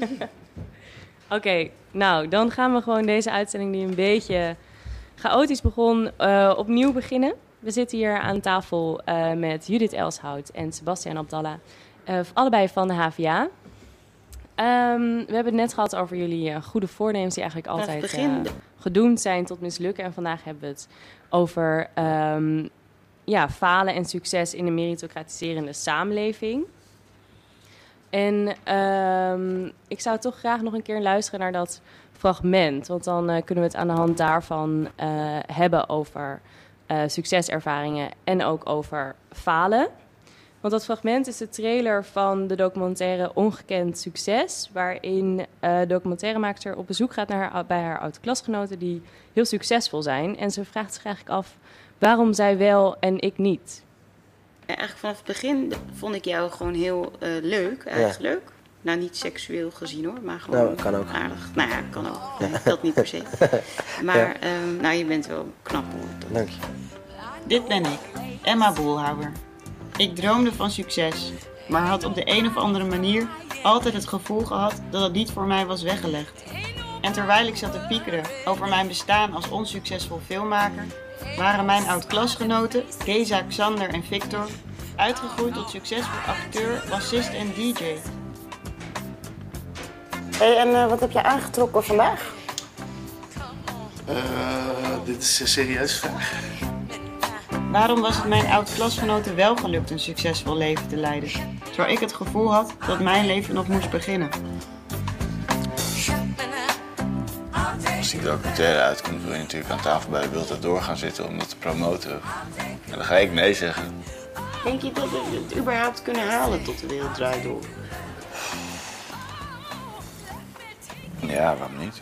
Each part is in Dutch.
Oké, nou dan gaan we gewoon deze uitzending die een beetje chaotisch begon, uh, opnieuw beginnen. We zitten hier aan tafel uh, met Judith Elshout en Sebastian Abdallah, uh, allebei van de HVA. Um, we hebben het net gehad over jullie goede voornemens die eigenlijk altijd gedoemd zijn tot mislukken. En vandaag hebben we het over um, ja, falen en succes in een meritocratiserende samenleving. En um, ik zou toch graag nog een keer luisteren naar dat fragment. Want dan uh, kunnen we het aan de hand daarvan uh, hebben over uh, succeservaringen en ook over falen. Want dat fragment is de trailer van de documentaire Ongekend Succes. Waarin uh, documentairemaakster op bezoek gaat naar haar, bij haar oud-klasgenoten die heel succesvol zijn. En ze vraagt zich eigenlijk af waarom zij wel en ik niet. Eigenlijk vanaf het begin vond ik jou gewoon heel uh, leuk, eigenlijk. Ja. Nou, niet seksueel gezien hoor, maar gewoon nou, kan ook. aardig. Nou ja, kan ook. Ja. Dat niet per se. Maar ja. um, nou, je bent wel knap hoor. Dank je. Dit ben ik, Emma Boelhouwer. Ik droomde van succes, maar had op de een of andere manier altijd het gevoel gehad dat het niet voor mij was weggelegd. En terwijl ik zat te piekeren over mijn bestaan als onsuccesvol filmmaker, waren mijn oud-klasgenoten, Geza, Xander en Victor, uitgegroeid tot succesvol acteur, bassist en DJ. Hey, en uh, wat heb je aangetrokken vandaag? Uh, dit is een serieuze vraag. Waarom was het mijn oud-klasgenoten wel gelukt een succesvol leven te leiden, terwijl ik het gevoel had dat mijn leven nog moest beginnen? Als die documentaire uitkomt, wil je natuurlijk aan tafel bij de Beeld door gaan zitten om dat te promoten. En dan ga ik nee zeggen. Denk je dat we het überhaupt kunnen halen tot de wereld draait door? Ja, waarom niet?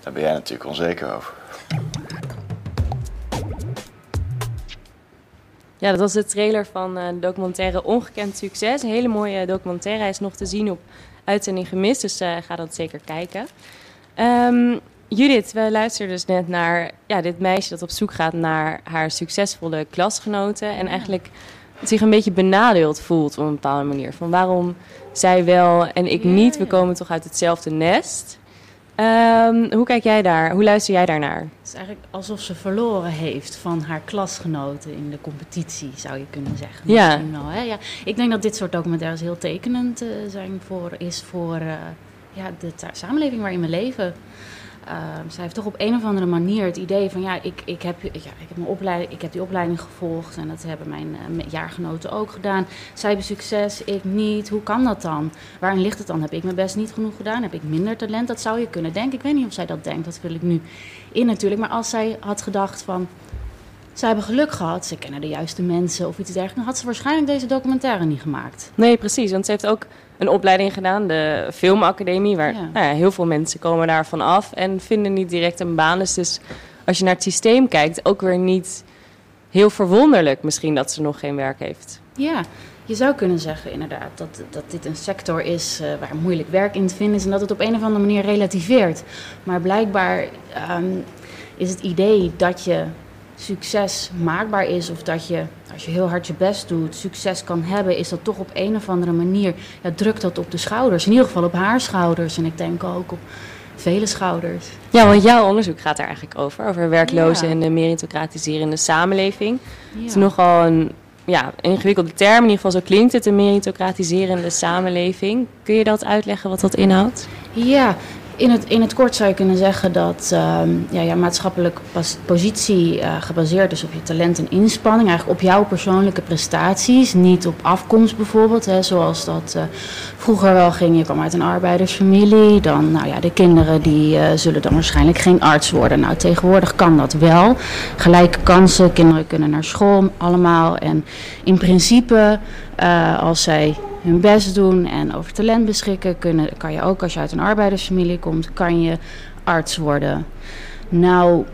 Daar ben jij natuurlijk onzeker over. Ja, dat was de trailer van uh, de documentaire Ongekend Succes. Een hele mooie documentaire. Hij is nog te zien op uitzending gemist, dus uh, ga dat zeker kijken. Um, Judith, we luisterden dus net naar ja, dit meisje dat op zoek gaat naar haar succesvolle klasgenoten. En eigenlijk zich een beetje benadeeld voelt op een bepaalde manier. Van waarom zij wel en ik niet, we komen toch uit hetzelfde nest. Um, hoe kijk jij daar? Hoe luister jij daarnaar? Het is eigenlijk alsof ze verloren heeft van haar klasgenoten in de competitie, zou je kunnen zeggen. Ja. Wel, hè? ja. Ik denk dat dit soort documentaires heel tekenend uh, zijn voor, is voor uh, ja, de samenleving waarin we leven. Uh, zij heeft toch op een of andere manier het idee van ja, ik, ik, heb, ja, ik, heb, mijn opleiding, ik heb die opleiding gevolgd en dat hebben mijn uh, jaargenoten ook gedaan. Zij hebben succes, ik niet. Hoe kan dat dan? Waarin ligt het dan? Heb ik mijn best niet genoeg gedaan? Heb ik minder talent? Dat zou je kunnen denken. Ik weet niet of zij dat denkt, dat wil ik nu in natuurlijk. Maar als zij had gedacht van ze hebben geluk gehad, ze kennen de juiste mensen of iets dergelijks, dan had ze waarschijnlijk deze documentaire niet gemaakt. Nee, precies, want ze heeft ook een opleiding gedaan, de filmacademie, waar ja. Nou ja, heel veel mensen komen daarvan af en vinden niet direct een baan. Dus, dus als je naar het systeem kijkt, ook weer niet heel verwonderlijk misschien dat ze nog geen werk heeft. Ja, je zou kunnen zeggen inderdaad dat, dat dit een sector is uh, waar moeilijk werk in te vinden is en dat het op een of andere manier relativeert. Maar blijkbaar um, is het idee dat je succes maakbaar is of dat je, als je heel hard je best doet, succes kan hebben, is dat toch op een of andere manier, ja, drukt dat op de schouders. In ieder geval op haar schouders en ik denk ook op vele schouders. Ja, want jouw onderzoek gaat daar eigenlijk over, over werklozen ja. en de meritocratiserende samenleving. Ja. Het is nogal een ja, ingewikkelde term, in ieder geval zo klinkt het, een meritocratiserende samenleving. Kun je dat uitleggen wat dat inhoudt? Ja, in het, in het kort zou je kunnen zeggen dat uh, ja, jouw maatschappelijke positie uh, gebaseerd is op je talent en inspanning. Eigenlijk op jouw persoonlijke prestaties, niet op afkomst bijvoorbeeld. Hè, zoals dat uh, vroeger wel ging. Je kwam uit een arbeidersfamilie. Dan, nou ja, de kinderen die uh, zullen dan waarschijnlijk geen arts worden. Nou, tegenwoordig kan dat wel. Gelijke kansen, kinderen kunnen naar school allemaal. En in principe, als zij hun best doen en over talent beschikken, kunnen, kan je ook als je uit een arbeidersfamilie komt, kan je arts worden. Nou,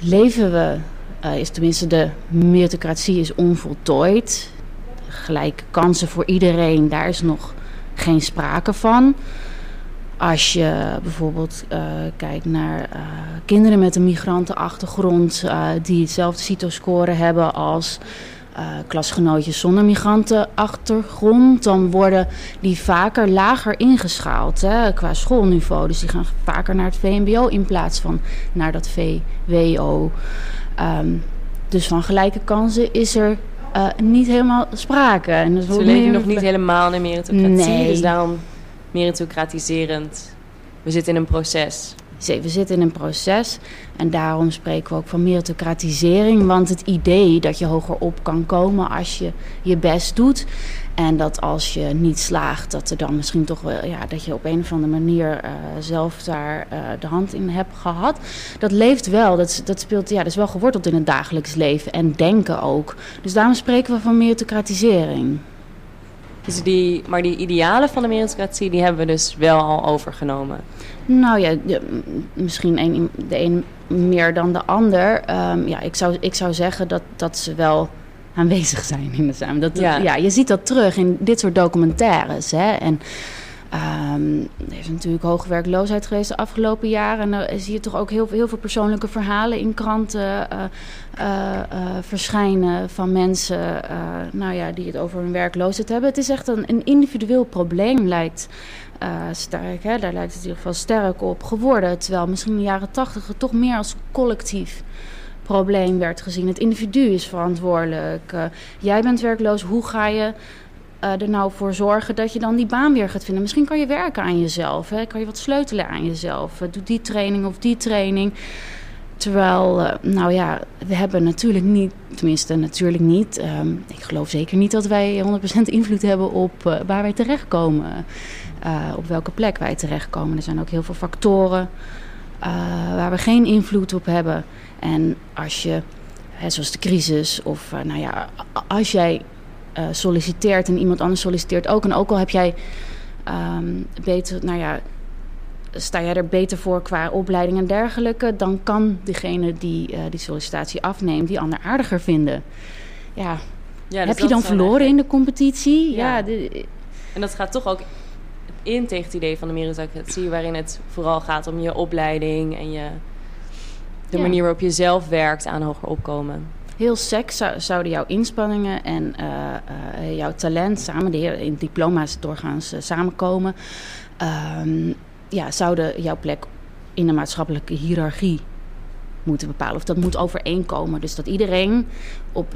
leven we, uh, is tenminste de meritocratie is onvoltooid. Gelijke kansen voor iedereen, daar is nog geen sprake van. Als je bijvoorbeeld uh, kijkt naar uh, kinderen met een migrantenachtergrond die hetzelfde CITO-score hebben als eh, klasgenootjes zonder migrantenachtergrond, dan worden die vaker lager ingeschaald hè, qua schoolniveau. Dus die gaan vaker naar het VMBO in plaats van naar dat VWO. Ehm, dus van gelijke kansen is er uh, niet helemaal sprake. En dat we leven nog niet helemaal in meritocratie, nee. dus daarom meritocratiserend. We zitten in een proces. We zitten in een proces en daarom spreken we ook van meritocratisering. Want het idee dat je hoger op kan komen als je je best doet. En dat als je niet slaagt, dat er dan misschien toch wel, ja, dat je op een of andere manier uh, zelf daar uh, de hand in hebt gehad. Dat leeft wel, dat, dat speelt, ja, dat is wel geworteld in het dagelijks leven en denken ook. Dus daarom spreken we van meritocratisering. Dus die, maar die idealen van de meritocratie, die hebben we dus wel al overgenomen. Nou ja, misschien een, de een meer dan de ander. Um, ja, ik zou, ik zou zeggen dat, dat ze wel aanwezig zijn in de samenleving. Dat, ja. ja. je ziet dat terug in dit soort documentaires. Hè? En um, er is natuurlijk hoge werkloosheid geweest de afgelopen jaren. En dan zie je toch ook heel, heel veel persoonlijke verhalen in kranten uh, uh, uh, verschijnen van mensen nou ja, die het over hun werkloosheid hebben. Het is echt een, een individueel probleem, lijkt sterk. Hè? Daar lijkt het in ieder geval sterk op geworden. Terwijl misschien in de jaren tachtig het toch meer als collectief probleem werd gezien. Het individu is verantwoordelijk. jij bent werkloos, hoe ga je uh, er nou voor zorgen dat je dan die baan weer gaat vinden. Misschien kan je werken aan jezelf. Hè? Kan je wat sleutelen aan jezelf. Uh, doe die training of die training. Terwijl, uh, nou ja, we hebben natuurlijk niet, tenminste natuurlijk niet. Um, ik geloof zeker niet dat wij 100% invloed hebben op waar wij terechtkomen. op welke plek wij terechtkomen. Er zijn ook heel veel factoren waar we geen invloed op hebben. En als je, hè, zoals de crisis, of nou ja, als jij uh, solliciteert en iemand anders solliciteert ook. En ook al heb jij um, beter, nou ja, sta jij er beter voor qua opleiding en dergelijke, dan kan degene die uh, die sollicitatie afneemt, die ander aardiger vinden. Ja, ja dus heb je dan verloren in de competitie? Ja. ja de, en dat gaat toch ook in tegen het idee van de meritocratie, waarin het vooral gaat om je opleiding en je, de ja. manier waarop je zelf werkt aan hoger opkomen heel sec zou, zouden jouw inspanningen en uh, uh, jouw talent samen, de in diploma's doorgaans uh, samenkomen, um, ja, zouden jouw plek in de maatschappelijke hiërarchie moeten bepalen. Of dat moet overeenkomen. Dus dat iedereen op,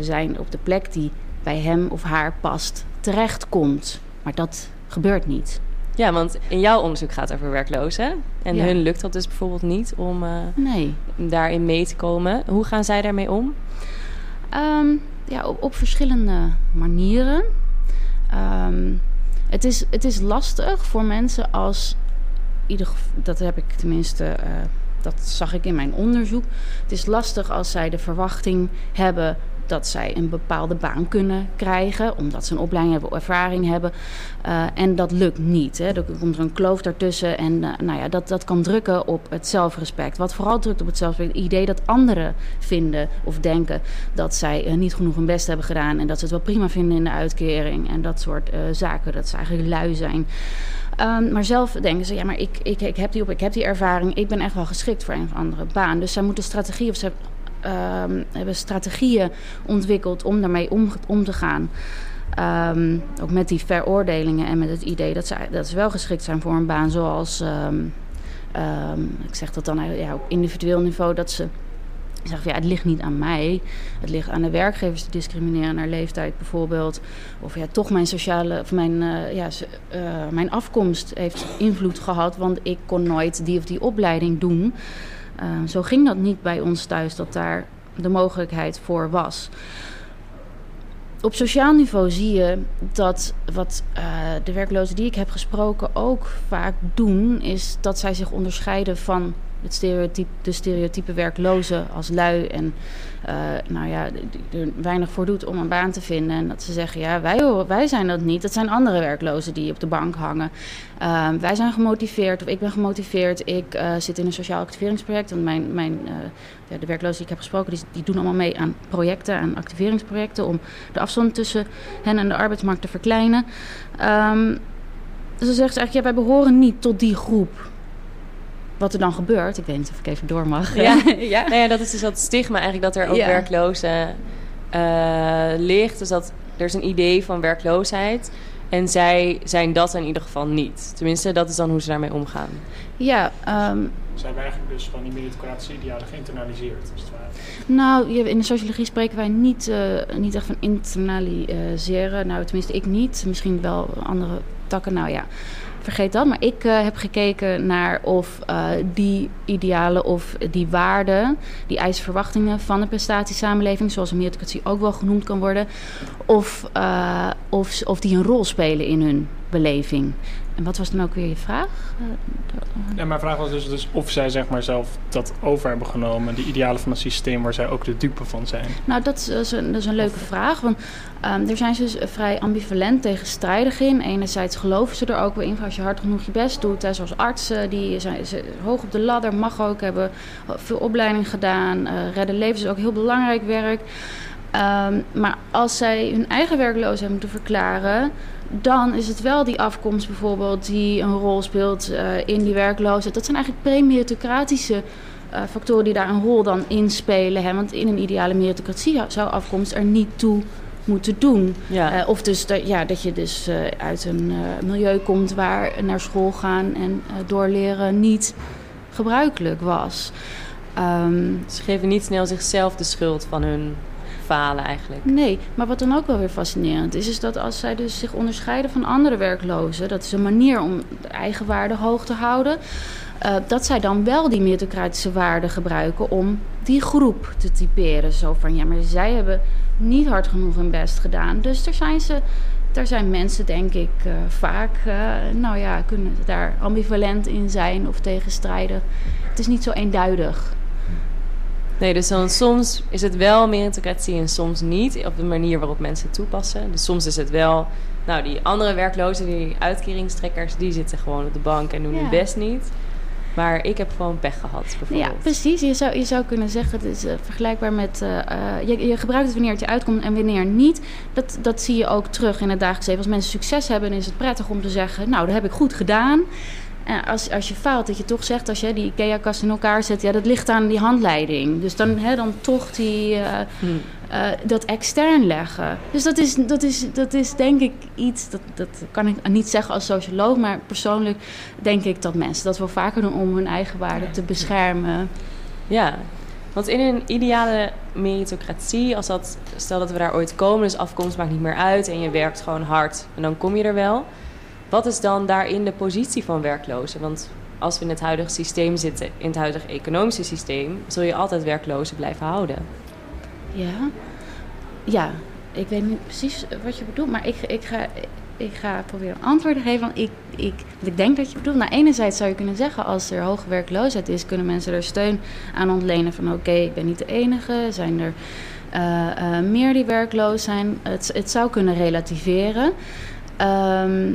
zijn, op de plek die bij hem of haar past terechtkomt. Maar dat gebeurt niet. Ja, want in jouw onderzoek gaat het over werklozen. En hun lukt dat dus bijvoorbeeld niet om uh, nee. daarin mee te komen. Hoe gaan zij daarmee om? Um, ja, op, op, verschillende manieren. Um, het, is, het is lastig voor mensen als... Ieder, dat heb ik tenminste... Uh, dat zag ik in mijn onderzoek. Het is lastig als zij de verwachting hebben dat zij een bepaalde baan kunnen krijgen, omdat ze een opleiding hebben, ervaring hebben. Uh, en dat lukt niet. Hè. Er komt er een kloof daartussen en uh, nou ja, dat, dat kan drukken op het zelfrespect. Wat vooral drukt op het zelfrespect, het idee dat anderen vinden of denken dat zij uh, niet genoeg hun best hebben gedaan en dat ze het wel prima vinden in de uitkering en dat soort zaken, dat ze eigenlijk lui zijn. Um, maar zelf denken ze, ja, maar ik, ik, ik, heb die op, ik heb die ervaring, ik ben echt wel geschikt voor een of andere baan. Dus zij moeten strategie of ze um, hebben strategieën ontwikkeld om daarmee om, te gaan. Um, ook met die veroordelingen en met het idee dat ze, dat ze wel geschikt zijn voor een baan zoals, um, ik zeg dat dan ja, op individueel niveau, dat ze zeggen ja, het ligt niet aan mij. Het ligt aan de werkgevers die discrimineren naar leeftijd bijvoorbeeld. Of ja, toch mijn sociale, of mijn, uh, ja, uh, mijn afkomst heeft invloed gehad, want ik kon nooit die of die opleiding doen. Uh, zo ging dat niet bij ons thuis, dat daar de mogelijkheid voor was. Op sociaal niveau zie je dat wat uh, de werklozen die ik heb gesproken ook vaak doen, is dat zij zich onderscheiden van het stereotype, de stereotype werklozen als lui en uh, nou ja, er weinig voor doet om een baan te vinden. En dat ze zeggen, ja, wij, wij zijn dat niet. Dat zijn andere werklozen die op de bank hangen. Uh, wij zijn gemotiveerd, of ik ben gemotiveerd. Ik uh, zit in een sociaal activeringsproject. Want mijn, mijn, ja, de werklozen die ik heb gesproken, die, die doen allemaal mee aan projecten, aan activeringsprojecten... om de afstand tussen hen en de arbeidsmarkt te verkleinen. Um, dus dan zegt ze eigenlijk, ja, wij behoren niet tot die groep wat er dan gebeurt, ik weet niet of ik even door mag. Ja, ja. Nou ja dat is dus dat stigma eigenlijk dat er ook werklozen eh, ligt. Dus dat er is een idee van werkloosheid. En zij zijn dat in ieder geval niet. Tenminste, dat is dan hoe ze daarmee omgaan. Ja, ehm, Ze hebben eigenlijk dus van die meritocratische idealen geïnternaliseerd. Als het ware. nou, je- in de sociologie spreken wij niet, eh, niet echt van internaliseren. Nou, tenminste, ik niet. Misschien wel andere Nou ja, vergeet dat. Maar ik eh, heb gekeken naar of eh, die idealen of die waarden, die eisverwachtingen van de prestatiesamenleving, zoals een meritocratie ook wel genoemd kan worden, of, eh, of, of die een rol spelen in hun beleving. En wat was dan ook weer je vraag? Ja, mijn vraag was dus, dus of zij zeg maar zelf dat over hebben genomen. Die idealen van een systeem waar zij ook de dupe van zijn. Nou, dat is, dat is een, dat is een leuke vraag. Want ehm daar zijn ze dus vrij ambivalent tegenstrijdig in. Enerzijds geloven ze er ook wel in als je hard genoeg je best doet. Hè, zoals artsen, die zijn ze, hoog op de ladder, mag ook, hebben veel opleiding gedaan. eh, redden levens is ook heel belangrijk werk. Ehm, maar als zij hun eigen werkloosheid moeten verklaren, dan is het wel die afkomst bijvoorbeeld die een rol speelt eh, in die werkloosheid. Dat zijn eigenlijk pre-meritocratische eh, factoren die daar een rol dan in spelen. Hè? Want in een ideale meritocratie zou afkomst er niet toe moeten doen. Ja. Eh, of dus dat, ja, dat je dus uit een milieu komt waar naar school gaan en doorleren niet gebruikelijk was. Ehm, Ze geven niet snel zichzelf de schuld van hun falen eigenlijk. Nee, maar wat dan ook wel weer fascinerend is, is dat als zij dus zich onderscheiden van andere werklozen, dat is een manier om de eigen waarde hoog te houden, eh, dat zij dan wel die meritocratische waarden gebruiken om die groep te typeren. Zo van, ja, maar zij hebben niet hard genoeg hun best gedaan. Dus daar zijn ze, daar zijn mensen denk ik eh, vaak, eh, nou ja, kunnen daar ambivalent in zijn of tegenstrijden. Het is niet zo eenduidig. Nee, dus dan soms is het wel meritocratie en soms niet. Op de manier waarop mensen het toepassen. Dus soms is het wel... Nou, die andere werklozen, die uitkeringstrekkers... die zitten gewoon op de bank en doen Ja. hun best niet. Maar ik heb gewoon pech gehad, bijvoorbeeld. Ja, precies. Je zou, je zou kunnen zeggen, het is eh, vergelijkbaar met... eh, eh, je, je gebruikt het wanneer het je uitkomt en wanneer niet. Dat, dat zie je ook terug in het dagelijks leven. Als mensen succes hebben, is het prettig om te zeggen... nou, dat heb ik goed gedaan. En als, als je faalt, dat je toch zegt... als je die IKEA-kast in elkaar zet... ja, dat ligt aan die handleiding. Dus dan, hè, dan toch die... eh, Hm. eh, dat extern leggen. Dus dat is, dat is, dat is denk ik iets, dat, dat kan ik niet zeggen als socioloog, maar persoonlijk denk ik dat mensen dat wel vaker doen om hun eigen waarde te beschermen. Ja, want in een ideale meritocratie, als dat, stel dat we daar ooit komen, dus afkomst maakt niet meer uit en je werkt gewoon hard en dan kom je er wel. Wat is dan daarin de positie van werklozen? Want als we in het huidige systeem zitten, in het huidige economische systeem, zul je altijd werklozen blijven houden. Ja, ja. Ik weet niet precies wat je bedoelt, maar ik, ik, ga, ik ga proberen antwoord te geven. Want ik, ik, ik denk dat je bedoelt. Nou, enerzijds zou je kunnen zeggen, als er hoge werkloosheid is, kunnen mensen er steun aan ontlenen. Van oké, ik ben niet de enige. Zijn er eh, eh, meer die werkloos zijn? Het, het zou kunnen relativeren. Ehm,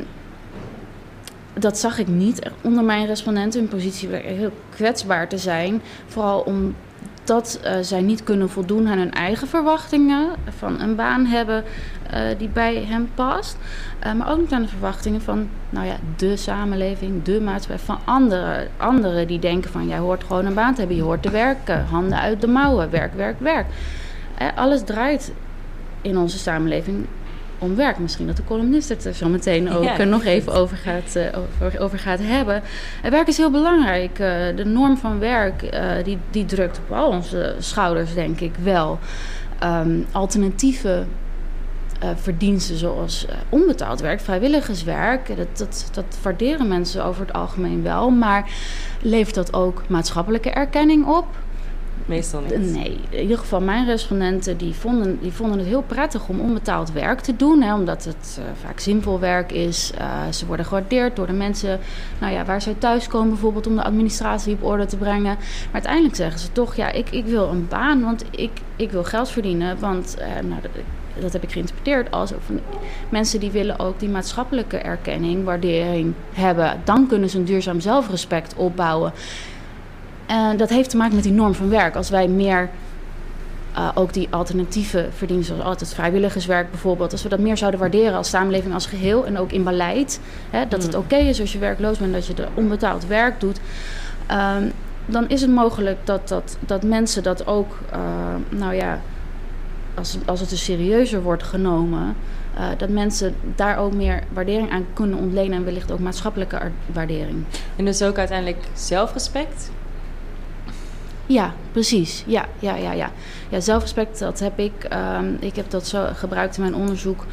dat zag ik niet onder mijn respondenten. Hun positie heel kwetsbaar te zijn. Vooral omdat uh, zij niet kunnen voldoen aan hun eigen verwachtingen. Van een baan hebben uh, die bij hen past. Uh, maar ook niet aan de verwachtingen van nou ja, de samenleving, de maatschappij. Van anderen, anderen die denken van jij hoort gewoon een baan te hebben. Je hoort te werken. Handen uit de mouwen. Werk, werk, werk. Eh, alles draait in onze samenleving om werk. Misschien dat de columnist het er zo meteen ook ja, nog even over gaat, uh, over, over, gaat hebben. Werk is heel belangrijk. Uh, de norm van werk die, die drukt op al onze schouders, denk ik wel. Um, alternatieve verdiensten zoals onbetaald werk, vrijwilligerswerk, dat, dat, dat waarderen mensen over het algemeen wel. Maar levert dat ook maatschappelijke erkenning op? Meestal niet. Nee, in ieder geval mijn respondenten die vonden, die vonden het heel prettig om onbetaald werk te doen. Hè, omdat het uh, vaak zinvol werk is. Uh, ze worden gewaardeerd door de mensen nou ja, waar ze thuiskomen bijvoorbeeld om de administratie op orde te brengen. Maar uiteindelijk zeggen ze toch, ja, ik, ik wil een baan, want ik, ik wil geld verdienen. Want uh, nou, dat, heb ik geïnterpreteerd als van mensen die willen ook die maatschappelijke erkenning, waardering hebben. Dan kunnen ze een duurzaam zelfrespect opbouwen. En dat heeft te maken met die norm van werk. Als wij meer uh, ook die alternatieve verdienen, zoals altijd vrijwilligerswerk bijvoorbeeld, als we dat meer zouden waarderen als samenleving als geheel en ook in beleid, hè, dat het oké okay is als je werkloos bent, dat je er onbetaald werk doet, um, dan is het mogelijk dat, dat, dat mensen dat ook, uh, nou ja, als, als het dus serieuzer wordt genomen, eh, dat mensen daar ook meer waardering aan kunnen ontlenen en wellicht ook maatschappelijke ar- waardering. En dus ook uiteindelijk zelfrespect. Ja, precies. Ja, ja, ja, ja. Ja, zelfrespect, dat heb ik. ehm, ik heb dat zo gebruikt in mijn onderzoek.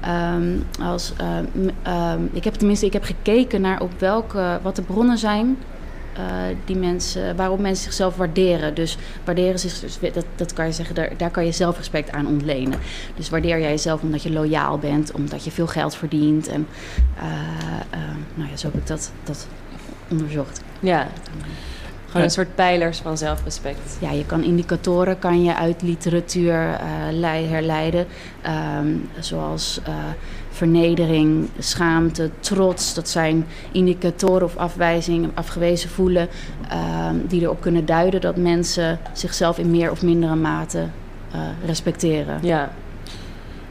ehm, als, ehm, ik heb tenminste, ik heb gekeken naar op welke, wat de bronnen zijn. eh, die mensen, waarop mensen zichzelf waarderen. Dus waarderen zich, dus dat, dat kan je zeggen, daar, daar kan je zelfrespect aan ontlenen. Dus waardeer jij jezelf omdat je loyaal bent, omdat je veel geld verdient. En eh, eh, nou ja, zo heb ik dat, dat onderzocht. Ja. Gewoon een soort pijlers van zelfrespect. Ja, je kan indicatoren kan je uit literatuur eh, lei- herleiden. Ehm, zoals eh, vernedering, schaamte, trots. Dat zijn indicatoren of afwijzingen, afgewezen voelen. ehm, die erop kunnen duiden dat mensen zichzelf in meer of mindere mate eh, respecteren. Ja.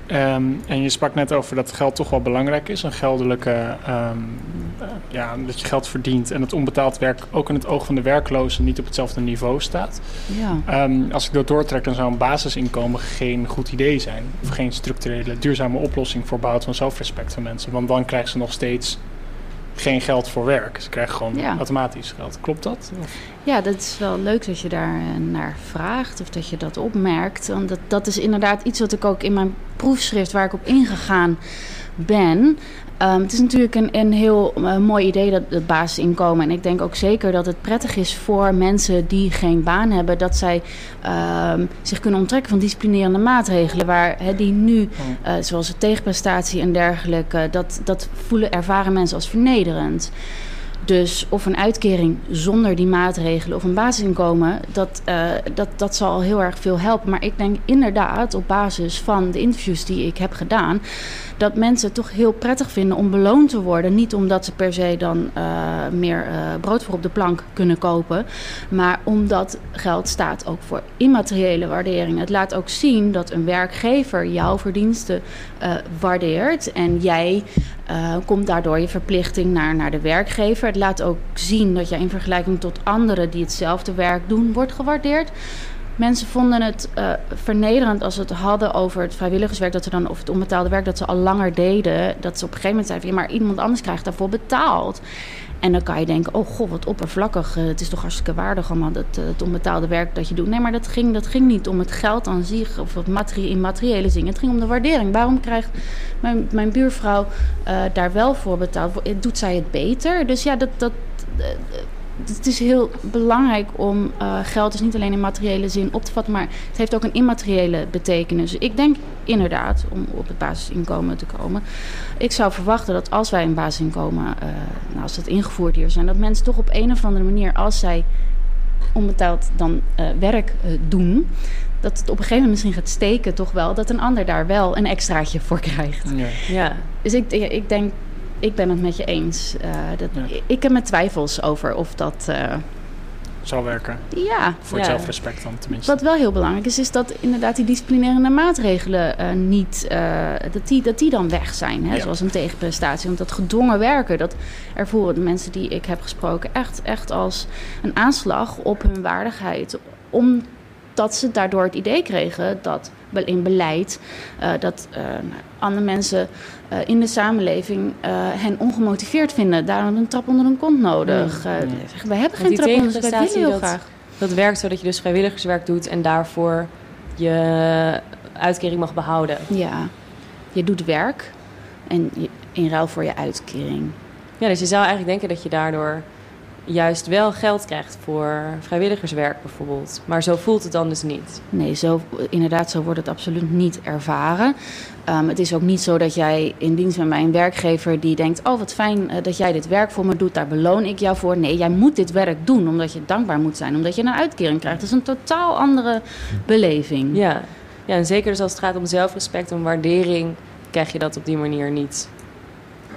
Ehm, en je sprak net over dat geld toch wel belangrijk is. Een geldelijke, ehm, eh, ja, dat je geld verdient en dat onbetaald werk ook in het oog van de werklozen niet op hetzelfde niveau staat. Ja. Ehm, als ik dat doortrek, dan zou een basisinkomen geen goed idee zijn. Of geen structurele, duurzame oplossing voor behoud van zelfrespect van mensen. Want dan krijgen ze nog steeds geen geld voor werk. Ze krijgen gewoon Ja. automatisch geld. Klopt dat? Of- Ja, dat is wel leuk dat je daar eh, naar vraagt of dat je dat opmerkt. Want dat, dat is inderdaad iets wat ik ook in mijn proefschrift, waar ik op ingegaan ben. Ehm, het is natuurlijk een, een heel eh, mooi idee, dat, dat basisinkomen. En ik denk ook zeker dat het prettig is voor mensen die geen baan hebben, dat zij ehm, zich kunnen onttrekken van disciplinerende maatregelen. Waar die nu, eh, zoals de tegenprestatie en dergelijke, dat, dat voelen, ervaren mensen als vernederend. Dus of een uitkering zonder die maatregelen of een basisinkomen, dat, eh, dat, dat zal al heel erg veel helpen. Maar ik denk inderdaad, op basis van de interviews die ik heb gedaan, dat mensen het toch heel prettig vinden om beloond te worden. Niet omdat ze per se dan eh, meer eh, brood voor op de plank kunnen kopen, maar omdat geld staat ook voor immateriële waardering. Het laat ook zien dat een werkgever jouw verdiensten eh, waardeert en jij komt daardoor je verplichting naar, naar de werkgever. Het laat ook zien dat jij in vergelijking tot anderen die hetzelfde werk doen, wordt gewaardeerd. Mensen vonden het eh, vernederend als ze het hadden over het vrijwilligerswerk, dat ze dan, of het onbetaalde werk dat ze al langer deden. Dat ze op een gegeven moment zeiden: ja, maar iemand anders krijgt daarvoor betaald. En dan kan je denken: oh god, wat oppervlakkig. eh, het is toch hartstikke waardig allemaal dat, eh, het onbetaalde werk dat je doet. Nee, maar dat ging, dat ging niet om het geld aan zich of het materie, immateriële dingen. Het ging om de waardering. Waarom krijgt mijn, mijn buurvrouw daar wel voor betaald? Doet zij het beter? Dus ja, dat. dat het is heel belangrijk om eh, geld dus niet alleen in materiële zin op te vatten, maar het heeft ook een immateriële betekenis. Ik denk inderdaad, om op het basisinkomen te komen, ik zou verwachten dat als wij een basisinkomen, eh, nou, als dat ingevoerd hier zijn, dat mensen toch op een of andere manier, als zij onbetaald dan eh, werk eh, doen, dat het op een gegeven moment misschien gaat steken, toch wel, dat een ander daar wel een extraatje voor krijgt. Ja. Ja. Dus ik, ik denk, ik ben het met je eens. Eh, dat, Ja. Ik heb mijn twijfels over of dat. eh, Zou werken. ja, Voor Ja. het zelfrespect dan tenminste. wat wel heel belangrijk is, is dat inderdaad die disciplinerende maatregelen eh, niet, dat, die, dat die dan weg zijn. Hè? Ja. Zoals een tegenprestatie. Want dat gedwongen werken, dat ervoeren de mensen die ik heb gesproken echt, echt als een aanslag op hun waardigheid. Omdat ze daardoor het idee kregen dat in beleid eh, dat eh, nou, andere mensen eh, in de samenleving eh, hen ongemotiveerd vinden. Daarom een trap onder hun kont nodig. Eh, zeggen, we hebben geen trap onder ons, wij willen tegenprestatie, heel dat- graag. Dat werkt zodat je dus vrijwilligerswerk doet en daarvoor je uitkering mag behouden. Ja, je doet werk en je, in ruil voor je uitkering. Ja, dus je zou eigenlijk denken dat je daardoor juist wel geld krijgt voor vrijwilligerswerk bijvoorbeeld. Maar zo voelt het dan dus niet. Nee, zo, inderdaad, zo wordt het absoluut niet ervaren. Ehm, het is ook niet zo dat jij in dienst bent bij een werkgever die denkt: Oh, wat fijn eh, dat jij dit werk voor me doet, daar beloon ik jou voor. Nee, jij moet dit werk doen omdat je dankbaar moet zijn, omdat je een uitkering krijgt. Dat is een totaal andere beleving. Ja. ja, en zeker dus als het gaat om zelfrespect, om waardering, krijg je dat op die manier niet.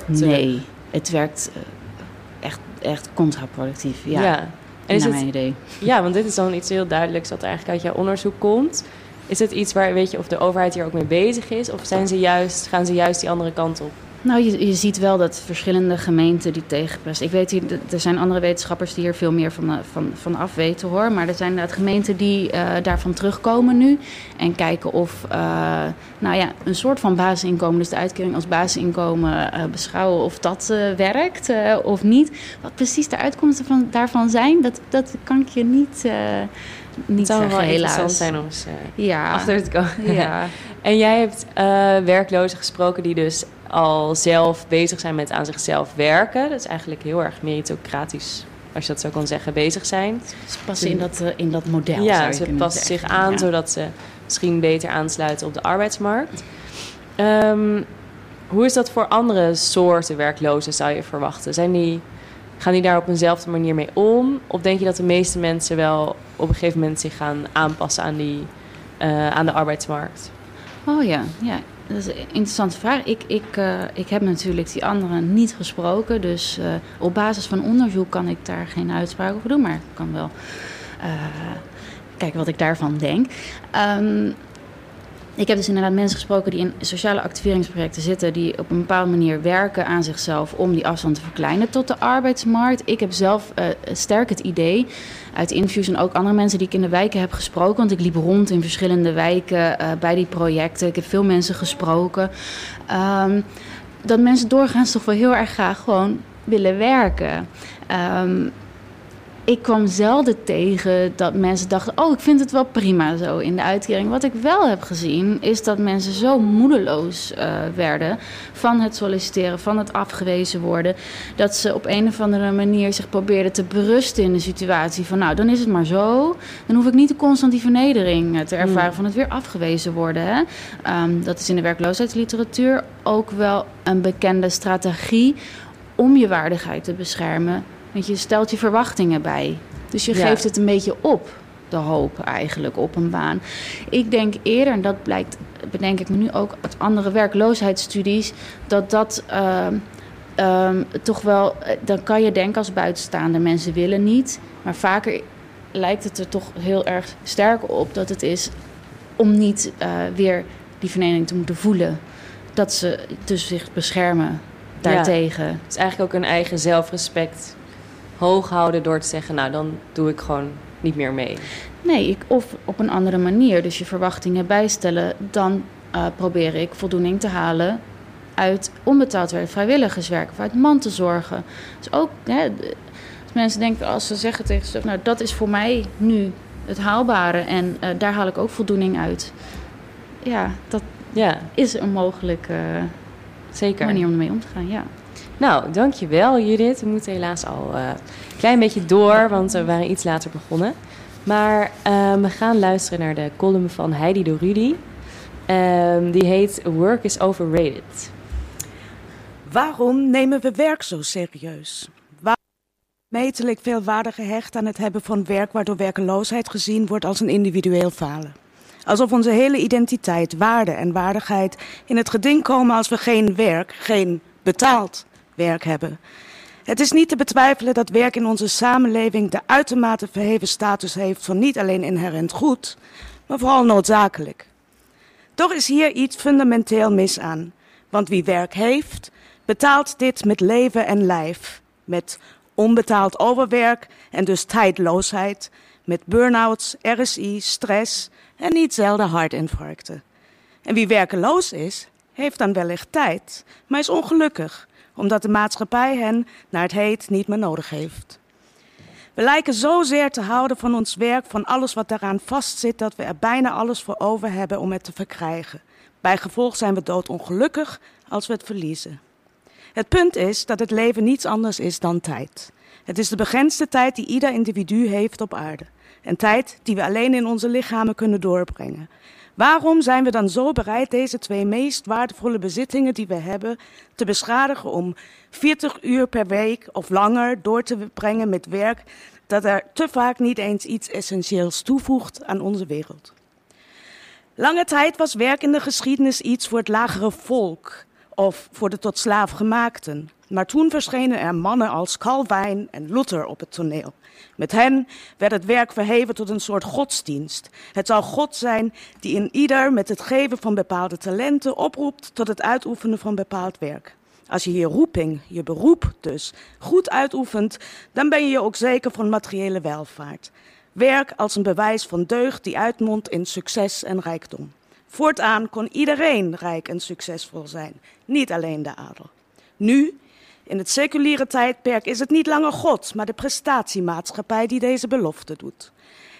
Nee, het werkt eh, echt, echt contraproductief. Ja, Ja. En is naar het, mijn idee. ja, want dit is dan iets heel duidelijks er eigenlijk uit jouw onderzoek komt. Is het iets waar, weet je, of de overheid hier ook mee bezig is? Of zijn ze juist, gaan ze juist die andere kant op? Nou, je, je ziet wel dat verschillende gemeenten die tegenpresten. Ik weet hier, er zijn andere wetenschappers die hier veel meer van, van, van af weten hoor. Maar er zijn inderdaad gemeenten die uh, daarvan terugkomen nu. En kijken of uh, nou ja, een soort van basisinkomen, dus de uitkering als basisinkomen uh, beschouwen of dat werkt of niet. Wat precies de uitkomsten van, daarvan zijn, dat, dat kan ik je niet. niet het zou wel interessant zijn om eens ja. achter te komen. Ja. en jij hebt werklozen gesproken die dus al zelf bezig zijn met aan zichzelf werken. Dat is eigenlijk heel erg meritocratisch, als je dat zo kan zeggen, bezig zijn. Ze passen in dat, uh, in dat model. Ja, ze passen zich aan ja. zodat ze misschien beter aansluiten op de arbeidsmarkt. Um, hoe is dat voor andere soorten werklozen, zou je verwachten? Zijn die, gaan die daar op eenzelfde manier mee om? Of denk je dat de meeste mensen wel op een gegeven moment zich gaan aanpassen aan, die, uh, aan de arbeidsmarkt? Oh ja, ja. Dat is een interessante vraag. Ik, ik, uh, ik heb natuurlijk die anderen niet gesproken. Dus uh, op basis van onderzoek kan ik daar geen uitspraak over doen. Maar ik kan wel uh, kijken wat ik daarvan denk. Um, ik heb dus inderdaad mensen gesproken die in sociale activeringsprojecten zitten, die op een bepaalde manier werken aan zichzelf om die afstand te verkleinen tot de arbeidsmarkt. Ik heb zelf uh, sterk het idee uit interviews en ook andere mensen die ik in de wijken heb gesproken, want ik liep rond in verschillende wijken uh, bij die projecten. Ik heb veel mensen gesproken. Um, dat mensen doorgaans toch wel heel erg graag gewoon willen werken. Um, ik kwam zelden tegen dat mensen dachten: Oh, ik vind het wel prima zo in de uitkering. Wat ik wel heb gezien, is dat mensen zo moedeloos uh, werden van het solliciteren, van het afgewezen worden. Dat ze op een of andere manier zich probeerden te berusten in de situatie van: Nou, dan is het maar zo. Dan hoef ik niet constant die vernedering te ervaren mm. van het weer afgewezen worden. Hè? Um, dat is in de werkloosheidsliteratuur ook wel een bekende strategie om je waardigheid te beschermen. Want je stelt je verwachtingen bij. Dus je Ja. geeft het een beetje op, de hoop eigenlijk, op een baan. Ik denk eerder, en dat blijkt, bedenk ik me nu ook uit andere werkloosheidsstudies, dat dat ehm, ehm, toch wel, eh, dan kan je denken als buitenstaander, mensen willen niet. Maar vaker lijkt het er toch heel erg sterk op dat het is om niet eh, weer die vernedering te moeten voelen. Dat ze dus zich beschermen daartegen. Het is eigenlijk ook een eigen zelfrespect hoog houden door te zeggen, nou dan doe ik gewoon niet meer mee. Nee, ik, of op een andere manier. Dus je verwachtingen bijstellen. Dan uh, probeer ik voldoening te halen uit onbetaald werk, vrijwilligerswerk of uit mantelzorgen. Dus ook, hè, als mensen denken, als ze zeggen tegen zichzelf, nou dat is voor mij nu het haalbare en uh, daar haal ik ook voldoening uit. Ja, dat Ja, is een mogelijke zeker. manier om ermee om te gaan, ja. Nou, dankjewel Judith. We moeten helaas al uh, een klein beetje door, want we waren iets later begonnen. Maar uh, we gaan luisteren naar de column van Heidi de Rudy. Um, die heet Work is Overrated. Waarom nemen we werk zo serieus? Waarom metelijk veel waarde gehecht aan het hebben van werk waardoor werkeloosheid gezien wordt als een individueel falen? Alsof onze hele identiteit, waarde en waardigheid in het geding komen als we geen werk, geen betaald werk hebben. Het is niet te betwijfelen dat werk in onze samenleving de uitermate verheven status heeft van niet alleen inherent goed, maar vooral noodzakelijk. Toch is hier iets fundamenteel mis aan, want wie werk heeft, betaalt dit met leven en lijf, met onbetaald overwerk en dus tijdloosheid, met burn-outs, RSI, stress en niet zelden hartinfarcten. En wie werkeloos is, heeft dan wellicht tijd, maar is ongelukkig, omdat de maatschappij hen, naar het heet, niet meer nodig heeft. We lijken zozeer te houden van ons werk, van alles wat daaraan vastzit, dat we er bijna alles voor over hebben om het te verkrijgen. Bij gevolg zijn we doodongelukkig als we het verliezen. Het punt is dat het leven niets anders is dan tijd. Het is de begrensde tijd die ieder individu heeft op aarde. Een tijd die we alleen in onze lichamen kunnen doorbrengen. Waarom zijn we dan zo bereid deze twee meest waardevolle bezittingen die we hebben te beschadigen om 40 uur per week of langer door te brengen met werk dat er te vaak niet eens iets essentieels toevoegt aan onze wereld? Lange tijd was werk in de geschiedenis iets voor het lagere volk of voor de tot slaaf gemaakten. Maar toen verschenen er mannen als Calvijn en Luther op het toneel. Met hen werd het werk verheven tot een soort godsdienst. Het zou God zijn die in ieder met het geven van bepaalde talenten oproept tot het uitoefenen van bepaald werk. Als je je roeping, je beroep dus, goed uitoefent, dan ben je ook zeker van materiële welvaart. Werk als een bewijs van deugd die uitmondt in succes en rijkdom. Voortaan kon iedereen rijk en succesvol zijn, niet alleen de adel. Nu, in het seculiere tijdperk, is het niet langer God, maar de prestatiemaatschappij die deze belofte doet.